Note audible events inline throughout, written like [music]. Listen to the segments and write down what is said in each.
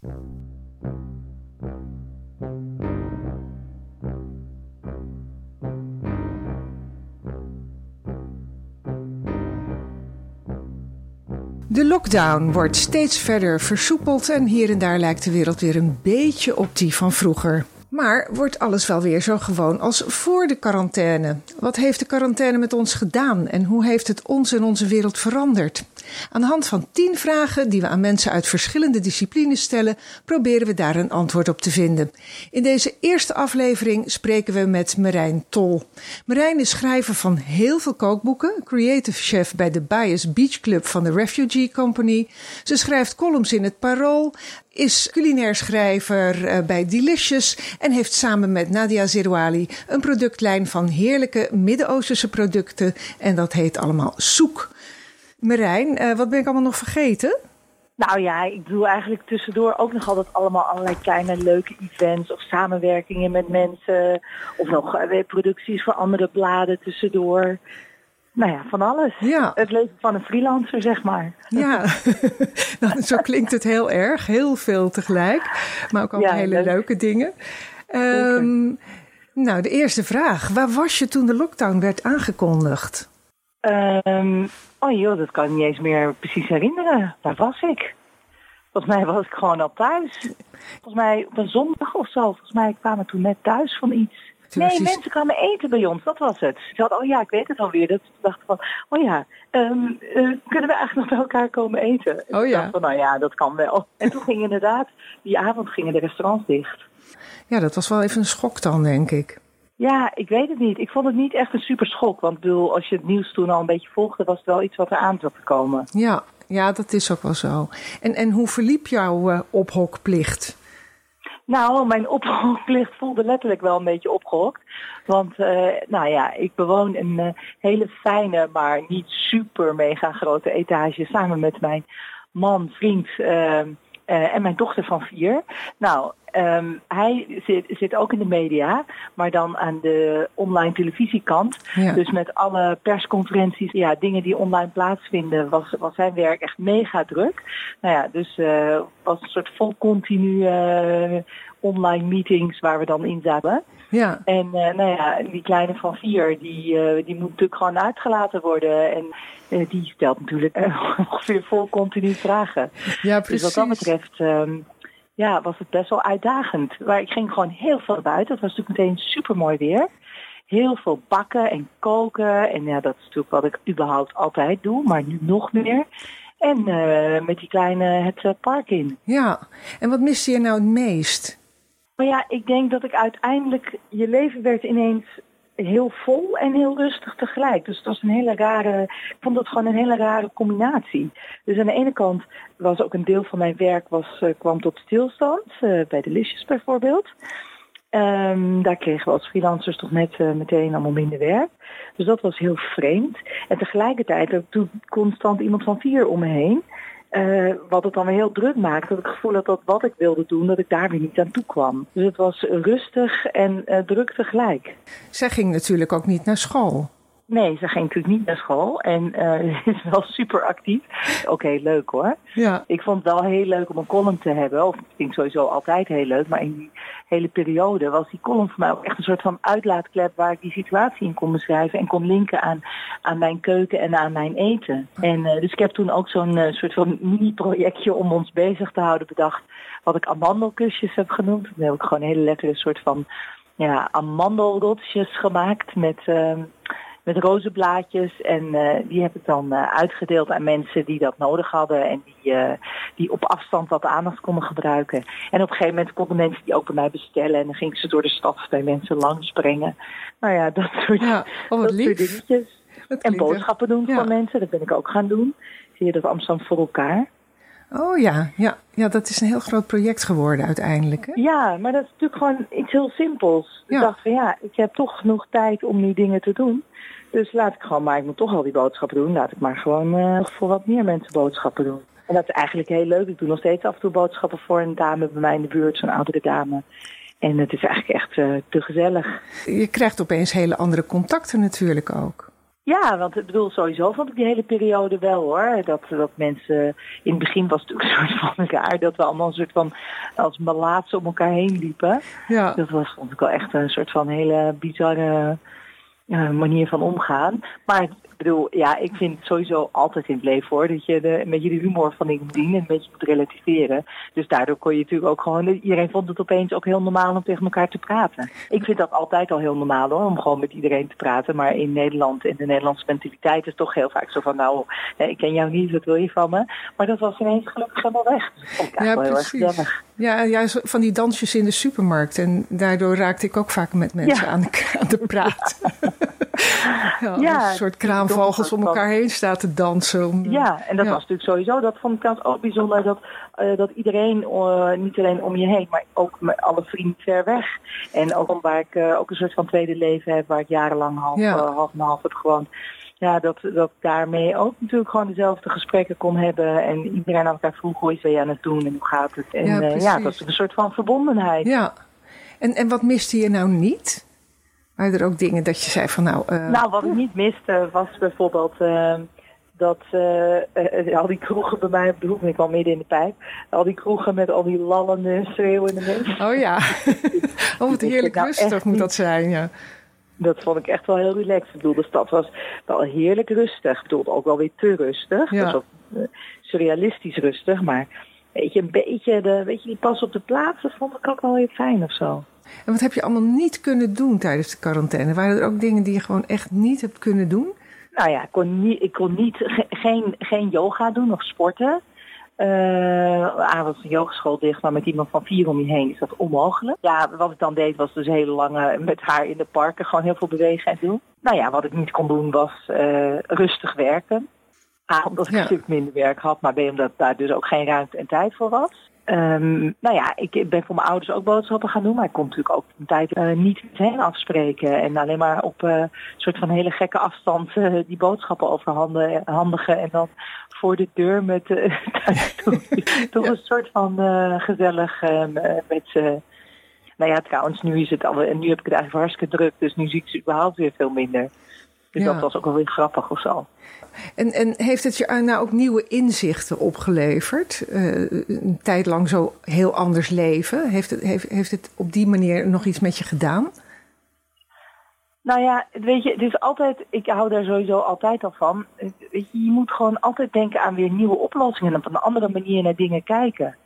De lockdown wordt steeds verder versoepeld en hier en daar lijkt de wereld weer een beetje op die van vroeger. Maar wordt alles wel weer zo gewoon als voor de quarantaine? Wat heeft de quarantaine met ons gedaan en hoe heeft het ons en onze wereld veranderd? Aan de hand van tien vragen die we aan mensen uit verschillende disciplines stellen, proberen we daar een antwoord op te vinden. In deze eerste aflevering spreken we met Marijn Tol. Marijn is schrijver van heel veel kookboeken, creative chef bij de Bias Beach Club van de Refugee Company. Ze schrijft columns in het Parool, is culinair schrijver eh, bij Delicious en heeft samen met Nadia Zerouali een productlijn van heerlijke Midden-Oosterse producten en dat heet allemaal Soek. Marijn, uh, wat ben ik allemaal nog vergeten? Nou ja, ik doe eigenlijk tussendoor ook nog altijd allemaal allerlei kleine leuke events of samenwerkingen met mensen. Of nog uh, producties voor andere bladen tussendoor. Nou ja, van alles. Ja. Het leven van een freelancer, zeg maar. Ja, [laughs] nou, zo klinkt het heel erg. Heel veel tegelijk. Maar ook allemaal hele leuke dingen. Um, nou, de eerste vraag. Waar was je toen de lockdown werd aangekondigd? Um, oh joh, dat kan ik niet eens meer precies herinneren. Waar was ik? Volgens mij was ik gewoon al thuis. Volgens mij op een zondag of zo. Volgens mij kwamen toen net thuis van iets. Nee, mensen kwamen eten bij ons, dat was het. Ze hadden, oh ja, ik weet het alweer. Dat ze dachten van, oh ja, um, uh, kunnen we eigenlijk nog bij elkaar komen eten? Oh ja. Van, nou ja, dat kan wel. En toen gingen inderdaad, die avond gingen de restaurants dicht. Ja, dat was wel even een schok dan, denk ik. Ja, ik weet het niet. Ik vond het niet echt een super schok. Want bedoel, als je het nieuws toen al een beetje volgde, was het wel iets wat er aan zat te komen. Ja, ja dat is ook wel zo. En, en hoe verliep jouw uh, ophokplicht? Nou, mijn [laughs] ophokplicht voelde letterlijk wel een beetje opgehokt. Want, uh, nou ja, ik bewoon een uh, hele fijne, maar niet super mega grote etage samen met mijn man, vriend uh, en mijn dochter van vier. Nou, Um, hij zit, zit, ook in de media, maar dan aan de online televisiekant. Ja. Dus met alle persconferenties, ja, dingen die online plaatsvinden, was, was zijn werk echt mega druk. Nou ja, dus uh, was een soort vol continu uh, online meetings waar we dan in zaten. Ja. En uh, nou ja, die kleine van vier, die, die moet natuurlijk gewoon uitgelaten worden. En die stelt natuurlijk [laughs] ongeveer vol continu vragen. Ja, precies. Dus wat dat betreft... Um, ja, was het best wel uitdagend. Maar ik ging gewoon heel veel buiten. Het was natuurlijk meteen super mooi weer. Heel veel bakken en koken. En ja, dat is natuurlijk wat ik überhaupt altijd doe, maar nu nog meer. En uh, met die kleine het uh, park in. Ja, en wat miste je nou het meest? Maar ja, ik denk dat ik uiteindelijk, je leven werd ineens heel vol en heel rustig tegelijk. Dus het was een hele rare, ik vond het gewoon een hele rare combinatie. Dus aan de ene kant was ook een deel van mijn werk was, uh, kwam tot stilstand, uh, bij Delicious bijvoorbeeld. Um, daar kregen we als freelancers toch net uh, meteen allemaal minder werk. Dus dat was heel vreemd. En tegelijkertijd heb ik constant iemand van vier om me heen. Uh, wat het dan weer heel druk maakt. Dat ik het gevoel had dat wat ik wilde doen, dat ik daar weer niet aan toe kwam. Dus het was rustig en uh, druk tegelijk. Zij ging natuurlijk ook niet naar school. Nee, ze ging natuurlijk niet naar school en [laughs] uh, is wel super actief. Ook heel leuk hoor. Ja. Ik vond het wel heel leuk om een column te hebben. Of ik vind sowieso altijd heel leuk. Maar in die hele periode was die column voor mij ook echt een soort van uitlaatklep waar ik die situatie in kon beschrijven. En kon linken aan, aan mijn keuken en aan mijn eten. En uh, dus ik heb toen ook zo'n uh, soort van mini-projectje om ons bezig te houden bedacht. Wat ik amandelkusjes heb genoemd. Dan heb ik gewoon een hele lekkere soort van ja, amandelrotjes gemaakt met... Uh, met rozenblaadjes. En uh, die heb ik dan uh, uitgedeeld aan mensen die dat nodig hadden. En die, uh, die op afstand wat aandacht konden gebruiken. En op een gegeven moment konden mensen die ook bij mij bestellen. En dan ging ze door de stad bij mensen langs brengen. Nou ja, dat soort, ja, oh, dat soort dingetjes. En boodschappen doen ja. voor mensen. Dat ben ik ook gaan doen. Zie je dat Amsterdam voor elkaar. Oh ja, ja, ja, dat is een heel groot project geworden uiteindelijk. Hè? Ja, maar dat is natuurlijk gewoon iets heel simpels. Ja. Ik dacht van ja, ik heb toch genoeg tijd om nu dingen te doen. Dus laat ik gewoon, maar ik moet toch al die boodschappen doen. Laat ik maar gewoon uh, voor wat meer mensen boodschappen doen. En dat is eigenlijk heel leuk. Ik doe nog steeds af en toe boodschappen voor een dame bij mij in de buurt, zo'n oudere dame. En het is eigenlijk echt uh, te gezellig. Je krijgt opeens hele andere contacten natuurlijk ook. Ja, want ik bedoel, sowieso vond ik die hele periode wel hoor. Dat, dat mensen, in het begin was het natuurlijk een soort van [laughs] raar dat we allemaal een soort van als malaatse om elkaar heen liepen. Ja. Dat was vond ik wel echt een soort van hele bizarre uh, manier van omgaan. Maar bedoel, ja, ik vind het sowieso altijd in het leven hoor. Dat je de, een beetje de humor van dingen moet en een beetje moet relativeren. Dus daardoor kon je natuurlijk ook gewoon. Iedereen vond het opeens ook heel normaal om tegen elkaar te praten. Ik vind dat altijd al heel normaal hoor, om gewoon met iedereen te praten. Maar in Nederland, in de Nederlandse mentaliteit, is toch heel vaak zo van: nou, ik ken jou niet, wat wil je van me? Maar dat was ineens gelukkig helemaal weg. Dat ja, precies. Ja, ja, van die dansjes in de supermarkt. En daardoor raakte ik ook vaak met mensen aan, de, aan de praat. ja, [laughs] een soort kraamvogels om elkaar heen staan te dansen. ja, en dat was natuurlijk sowieso, dat vond ik trouwens ook bijzonder, dat, uh, dat iedereen, uh, niet alleen om je heen, maar ook met alle vrienden ver weg. En ook waar ik uh, ook een soort van tweede leven heb, waar ik jarenlang half, half en half heb gewoond ja, dat, dat daarmee ook natuurlijk gewoon dezelfde gesprekken kon hebben. En iedereen aan elkaar vroeg, hoe is je aan het doen en hoe gaat het? En ja, uh, ja dat is een soort van verbondenheid. Ja. En, en wat miste je nou niet? Waren er ook dingen dat je zei van nou... Uh, nou, wat ik niet miste was bijvoorbeeld... Uh, dat uh, al die kroegen bij mij op de hoek, ik al midden in de pijp, al die kroegen met al die lallende, schreeuwende mensen. Oh ja, [laughs] oh wat heerlijk nou rustig moet dat zijn, ja dat vond ik echt wel heel relaxed. Ik bedoel, de stad was wel heerlijk rustig. Ik bedoel, ook wel weer te rustig. Ja. Dat was surrealistisch rustig, maar weet je, een beetje de, weet je, die pas op de plaats, dat vond ik ook wel weer fijn of zo. En wat heb je allemaal niet kunnen doen tijdens de quarantaine? Waren er ook dingen die je gewoon echt niet hebt kunnen doen? Nou ja, ik kon niet, ik kon niet geen, geen yoga doen of sporten. Uh, A was een yogeschool dicht, maar met iemand van vier om je heen is dat onmogelijk. Ja, wat ik dan deed was dus heel lang met haar in de parken gewoon heel veel bewegen en doen. Nou ja, wat ik niet kon doen was uh, rustig werken. A, omdat ik ja. een stuk minder werk had, maar B, omdat daar dus ook geen ruimte en tijd voor was. Um, nou ja, ik ben voor mijn ouders ook boodschappen gaan doen, maar ik kon natuurlijk ook een tijd uh, niet met hen afspreken. En alleen maar op een uh, soort van hele gekke afstand uh, die boodschappen overhandigen. En dan voor de deur met [laughs] [laughs] toch een soort van gezellig met ze. Nou ja, trouwens, nu is het al, en nu heb ik het eigenlijk hartstikke druk, dus nu zie ik ze überhaupt weer veel minder. Dus dat was ook wel weer grappig of zo. En, en heeft het je nou ook nieuwe inzichten opgeleverd? Uh, een tijd lang zo heel anders leven. Heeft het, heeft, heeft het op die manier nog iets met je gedaan? Nou ja, weet je, het is altijd, ik hou daar sowieso altijd al van. Weet je, je moet gewoon altijd denken aan weer nieuwe oplossingen en op een andere manier naar dingen kijken.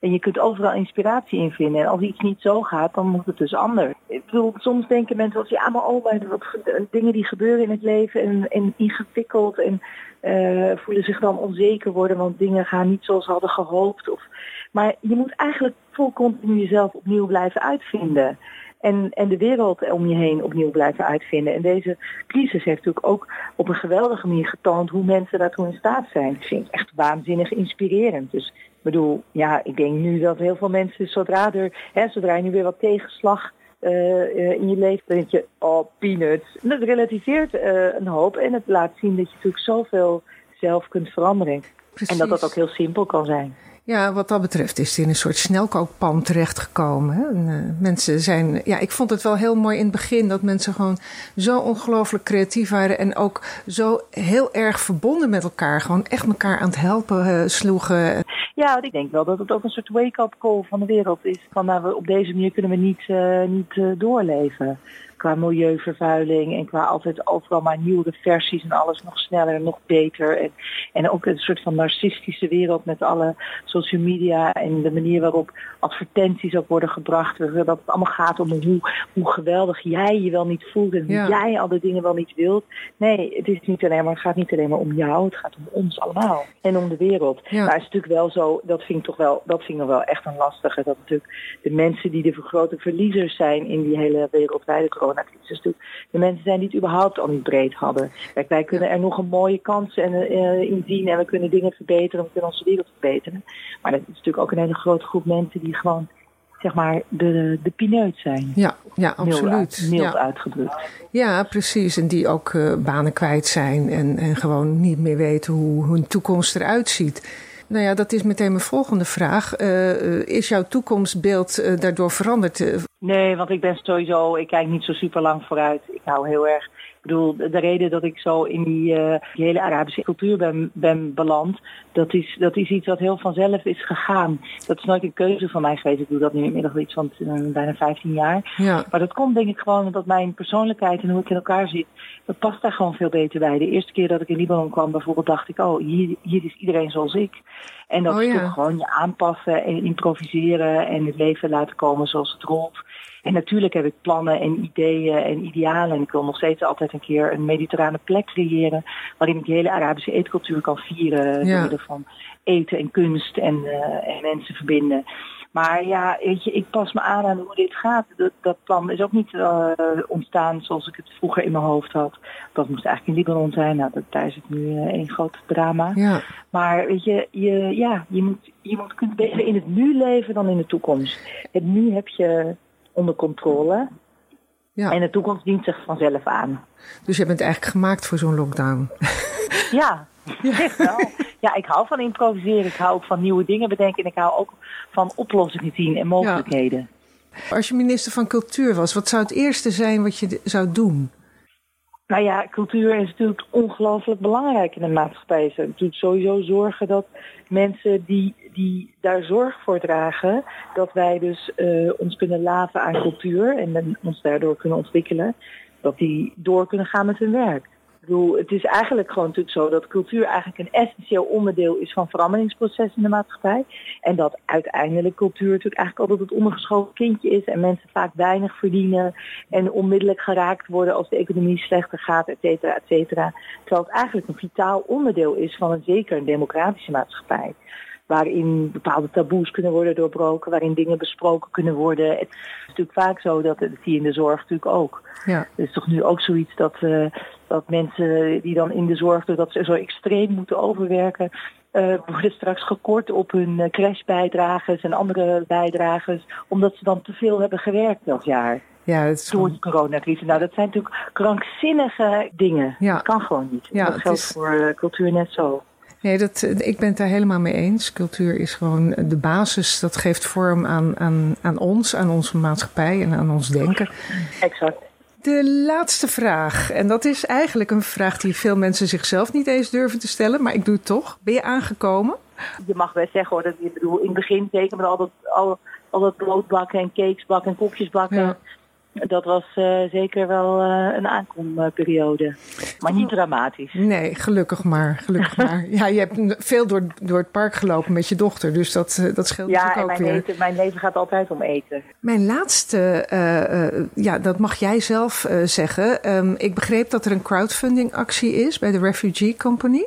En je kunt overal inspiratie in vinden. En als iets niet zo gaat, dan moet het dus anders. Ik bedoel, soms denken mensen als ja, maar oh, maar wat, dingen die gebeuren in het leven en, en ingewikkeld en uh, voelen zich dan onzeker worden, want dingen gaan niet zoals ze hadden gehoopt. Of, maar je moet eigenlijk vol continu jezelf opnieuw blijven uitvinden. En, en de wereld om je heen opnieuw blijven uitvinden. En deze crisis heeft natuurlijk ook op een geweldige manier getoond hoe mensen daartoe in staat zijn. Ik vind het echt waanzinnig inspirerend. Dus ik bedoel, ja, ik denk nu dat heel veel mensen, zodra, er, hè, zodra je nu weer wat tegenslag uh, in je leven, dan denk je, oh, peanuts. En dat relativeert uh, een hoop en het laat zien dat je natuurlijk zoveel zelf kunt veranderen. Precies. En dat dat ook heel simpel kan zijn. Ja, wat dat betreft is het in een soort snelkookpan terechtgekomen. Uh, mensen zijn, ja, ik vond het wel heel mooi in het begin dat mensen gewoon zo ongelooflijk creatief waren en ook zo heel erg verbonden met elkaar. Gewoon echt elkaar aan het helpen uh, sloegen. Ja, ik denk wel dat het ook een soort wake-up call van de wereld is. Van nou, op deze manier kunnen we niet, uh, niet doorleven qua milieuvervuiling en qua altijd overal maar nieuwere versies en alles nog sneller en nog beter. En, en ook een soort van narcistische wereld met alle social media en de manier waarop advertenties ook worden gebracht. Dat het allemaal gaat om hoe, hoe geweldig jij je wel niet voelt en hoe jij al die dingen wel niet wilt. Nee, het is niet alleen maar, het gaat niet alleen maar om jou, het gaat om ons allemaal en om de wereld. Maar het is natuurlijk wel zo, dat vind ik toch wel, dat vind ik wel echt een lastige, dat natuurlijk de mensen die de grote verliezers zijn in die hele wereldwijde corona coronacrisis toe. De mensen zijn die het überhaupt al niet breed hadden. Kijk, wij kunnen er nog een mooie kans in, uh, in zien en we kunnen dingen verbeteren, we kunnen onze wereld verbeteren. Maar dat is natuurlijk ook een hele grote groep mensen die gewoon zeg maar, de, de pineut zijn. Ja, ja absoluut. Mild, ja. uitgedrukt. Ja, precies. En die ook uh, banen kwijt zijn en, en gewoon niet meer weten hoe hun toekomst eruit ziet. Nou ja, dat is meteen mijn volgende vraag. Uh, is jouw toekomstbeeld uh, daardoor veranderd? Nee, want ik ben sowieso, ik kijk niet zo super lang vooruit. Ik hou heel erg Ik bedoel, de reden dat ik zo in die, uh, die hele Arabische cultuur ben, ben beland, dat is, dat is iets wat heel vanzelf is gegaan. Dat is nooit een keuze van mij geweest. Ik doe dat nu inmiddels iets van uh, bijna 15 jaar. Ja. Maar dat komt denk ik gewoon omdat mijn persoonlijkheid en hoe ik in elkaar zit, dat past daar gewoon veel beter bij. De eerste keer dat ik in Libanon kwam bijvoorbeeld, dacht ik, oh, hier, hier is iedereen zoals ik. En dat oh, is toch gewoon je aanpassen en improviseren en het leven laten komen zoals het rolt. En natuurlijk heb ik plannen en ideeën en idealen. En ik wil nog steeds altijd een keer een mediterrane plek creëren. Waarin ik de hele Arabische eetcultuur kan vieren. Ja. Door middel van eten en kunst en, uh, en mensen verbinden. Maar ja, weet je, ik pas me aan aan hoe dit gaat. Dat, dat plan is ook niet uh, ontstaan zoals ik het vroeger in mijn hoofd had. Dat moest eigenlijk in Libanon zijn. Nou, dat, daar is het nu uh, één groot drama. Ja. Maar weet je, je, ja, je, moet, je moet, kunt beter in het nu leven dan in de toekomst. Het nu heb je onder controle. Ja. En de toekomst dient zich vanzelf aan. Dus je bent eigenlijk gemaakt voor zo'n lockdown? Ja, [laughs] [laughs] wel. Ja, ik hou van improviseren. Ik hou ook van nieuwe dingen bedenken. En ik hou ook van oplossingen zien en mogelijkheden. Als je minister van Cultuur was, wat zou het eerste zijn wat je zou doen? Nou ja, cultuur is natuurlijk ongelooflijk belangrijk in de maatschappij. Ze natuurlijk sowieso zorgen dat mensen die, die daar zorg voor dragen, dat wij dus uh, ons kunnen laven aan cultuur en ons daardoor kunnen ontwikkelen, dat die door kunnen gaan met hun werk bedoel, het is eigenlijk gewoon natuurlijk zo dat cultuur eigenlijk een essentieel onderdeel is van veranderingsprocessen in de maatschappij. En dat uiteindelijk cultuur natuurlijk eigenlijk altijd het ondergeschoven kindje is en mensen vaak weinig verdienen en onmiddellijk geraakt worden als de economie slechter gaat, et cetera, et cetera. Terwijl het eigenlijk een vitaal onderdeel is van een zeker een democratische maatschappij waarin bepaalde taboes kunnen worden doorbroken, waarin dingen besproken kunnen worden. Het is natuurlijk vaak zo dat, dat zie je in de zorg natuurlijk ook. Ja. Er is toch nu ook zoiets dat, uh, dat mensen die dan in de zorg, dat ze zo extreem moeten overwerken, uh, worden straks gekort op hun uh, crashbijdrages en andere bijdrages, omdat ze dan te veel hebben gewerkt dat jaar. Ja, dat is Door de coronacrisis. Nou, dat zijn natuurlijk krankzinnige dingen. Ja. Dat kan gewoon niet. Ja, dat geldt is... voor cultuur net zo. Nee, dat, ik ben het daar helemaal mee eens. Cultuur is gewoon de basis. Dat geeft vorm aan, aan, aan ons, aan onze maatschappij en aan ons denken. Exact. De laatste vraag. En dat is eigenlijk een vraag die veel mensen zichzelf niet eens durven te stellen. Maar ik doe het toch. Ben je aangekomen? Je mag wel zeggen hoor. Dat, ik bedoel, in het begin zeker met al dat, al, al dat broodbakken en cakes bakken en koekjes bakken dat was uh, zeker wel uh, een aankomperiode. Maar niet dramatisch. Nee, gelukkig maar. Gelukkig [laughs] maar. Ja, je hebt veel door, door het park gelopen met je dochter. Dus dat, uh, dat scheelt ja, natuurlijk ook mijn weer. mijn leven gaat altijd om eten. Mijn laatste, ja, dat mag jij zelf zeggen. Um, ik begreep dat er een crowdfunding actie is bij de Refugee Company.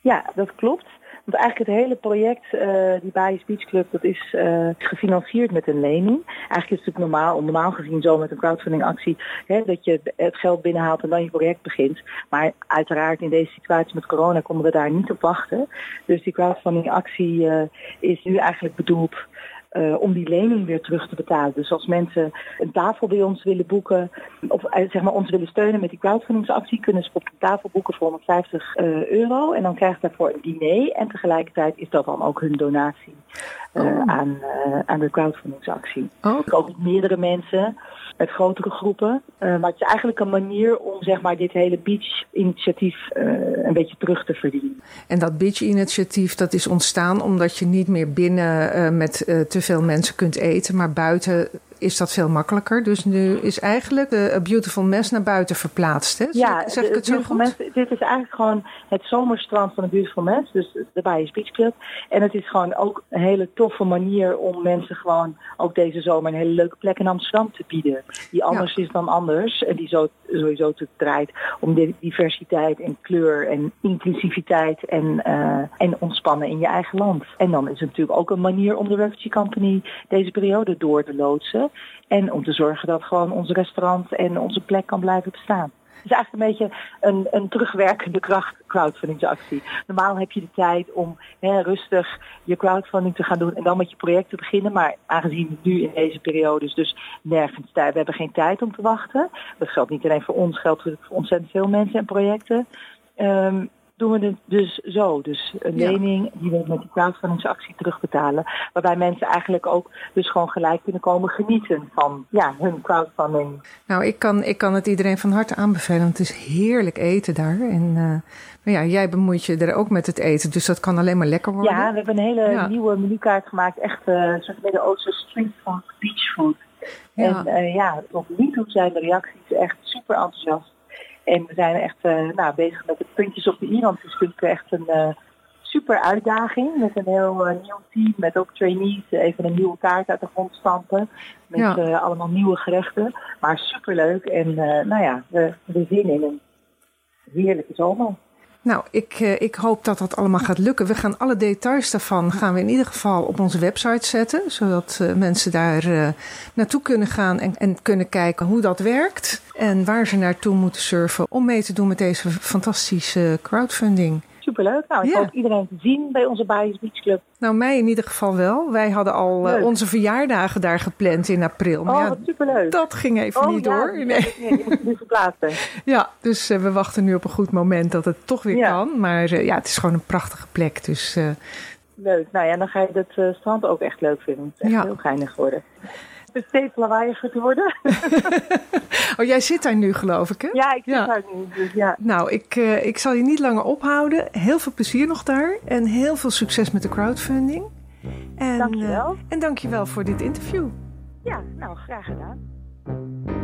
Ja, dat klopt. Want eigenlijk het hele project, uh, die Baais Beach Club, dat is uh, gefinancierd met een lening. Eigenlijk is het natuurlijk normaal, normaal gezien zo met een crowdfunding actie, hè, dat je het geld binnenhaalt en dan je project begint. Maar uiteraard in deze situatie met corona konden we daar niet op wachten. Dus die crowdfunding actie uh, is nu eigenlijk bedoeld uh, om die lening weer terug te betalen. Dus als mensen een tafel bij ons willen boeken, of uh, zeg maar ons willen steunen met die crowdfundingsactie, kunnen ze op een tafel boeken voor 150 uh, eh, euro. En dan krijgen ze daarvoor een diner. En tegelijkertijd is dat dan ook hun donatie oh. aan, aan de crowdfundingsactie. Oh. Ook meerdere mensen met grotere groepen. Uh, maar het is eigenlijk een manier om zeg maar, dit hele beach-initiatief een beetje terug te verdienen. En dat beach-initiatief dat is ontstaan omdat je niet meer binnen met te veel mensen kunt eten, maar buiten is dat veel makkelijker. Dus nu is eigenlijk de A Beautiful Mess naar buiten verplaatst. Hè? Ja, zeg ik het zo goed? Mess, dit is eigenlijk gewoon het zomerstrand van de Beautiful Mess. Dus de Bias Beach Club. En het is gewoon ook een hele toffe manier om mensen gewoon ook deze zomer een hele leuke plek in Amsterdam te bieden. Die anders is dan anders. En die zo, sowieso te draait om de diversiteit en kleur en inclusiviteit en, uh, en ontspannen in je eigen land. En dan is het natuurlijk ook een manier om de Refugee Company deze periode door te loodsen. En om te zorgen dat gewoon ons restaurant en onze plek kan blijven bestaan. Het is eigenlijk een beetje een, een terugwerkende kracht crowdfundingsactie. Normaal heb je de tijd om hè, rustig je crowdfunding te gaan doen en dan met je project te beginnen. Maar aangezien we nu in deze periode dus nergens tijd, we hebben geen tijd om te wachten. Dat geldt niet alleen voor ons, geldt voor ontzettend veel mensen en projecten. Um, doen we het dus zo. Dus een lening die we met die crowdfundingsactie terugbetalen. Waarbij mensen eigenlijk ook dus gewoon gelijk kunnen komen genieten van ja, hun crowdfunding. Nou, ik kan, ik kan het iedereen van harte aanbevelen. Want het is heerlijk eten daar. En uh, maar ja, jij bemoeit je er ook met het eten. Dus dat kan alleen maar lekker worden. Ja, we hebben een hele nieuwe menukaart gemaakt. Echt uh, soort Midden-Oosten street food, beach food. En uh, ja, tot nu toe zijn de reacties echt super enthousiast. En we zijn echt uh, nou, bezig met de puntjes op de i, want het is natuurlijk echt een uh, super uitdaging. Met een heel uh, nieuw team, met ook trainees, even een nieuwe kaart uit de grond stampen. Met ja. allemaal nieuwe gerechten. Maar super leuk en nou ja, we, we zien in een heerlijke zomer. Nou, ik, ik hoop dat dat allemaal gaat lukken. We gaan alle details daarvan gaan we in ieder geval op onze website zetten. Zodat mensen daar uh, naartoe kunnen gaan en, en kunnen kijken hoe dat werkt. En waar ze naartoe moeten surfen om mee te doen met deze fantastische crowdfunding. Superleuk. Nou, ik ja. hoop iedereen te zien bij onze Bias Beach Club. Nou, mij in ieder geval wel. Wij hadden al uh, onze verjaardagen daar gepland in april. Maar oh, ja, superleuk. Dat ging even oh, niet ja, door. Nee, nee je moet verplaatsen. ja, dus uh, we wachten nu op een goed moment dat het toch weer ja. kan. Maar uh, ja, het is gewoon een prachtige plek. Dus, leuk. Nou ja, dan ga je het strand ook echt leuk vinden. Het is echt ja. heel geinig worden het steeds lawaaiiger te worden. [laughs] oh, jij zit daar nu, geloof ik, hè? Ja, ik zit ja. daar nu. Dus ja. Nou, ik, uh, ik zal je niet langer ophouden. Heel veel plezier nog daar. En heel veel succes met de crowdfunding. En, dankjewel. Uh, en dankjewel voor dit interview. Ja, nou, graag gedaan.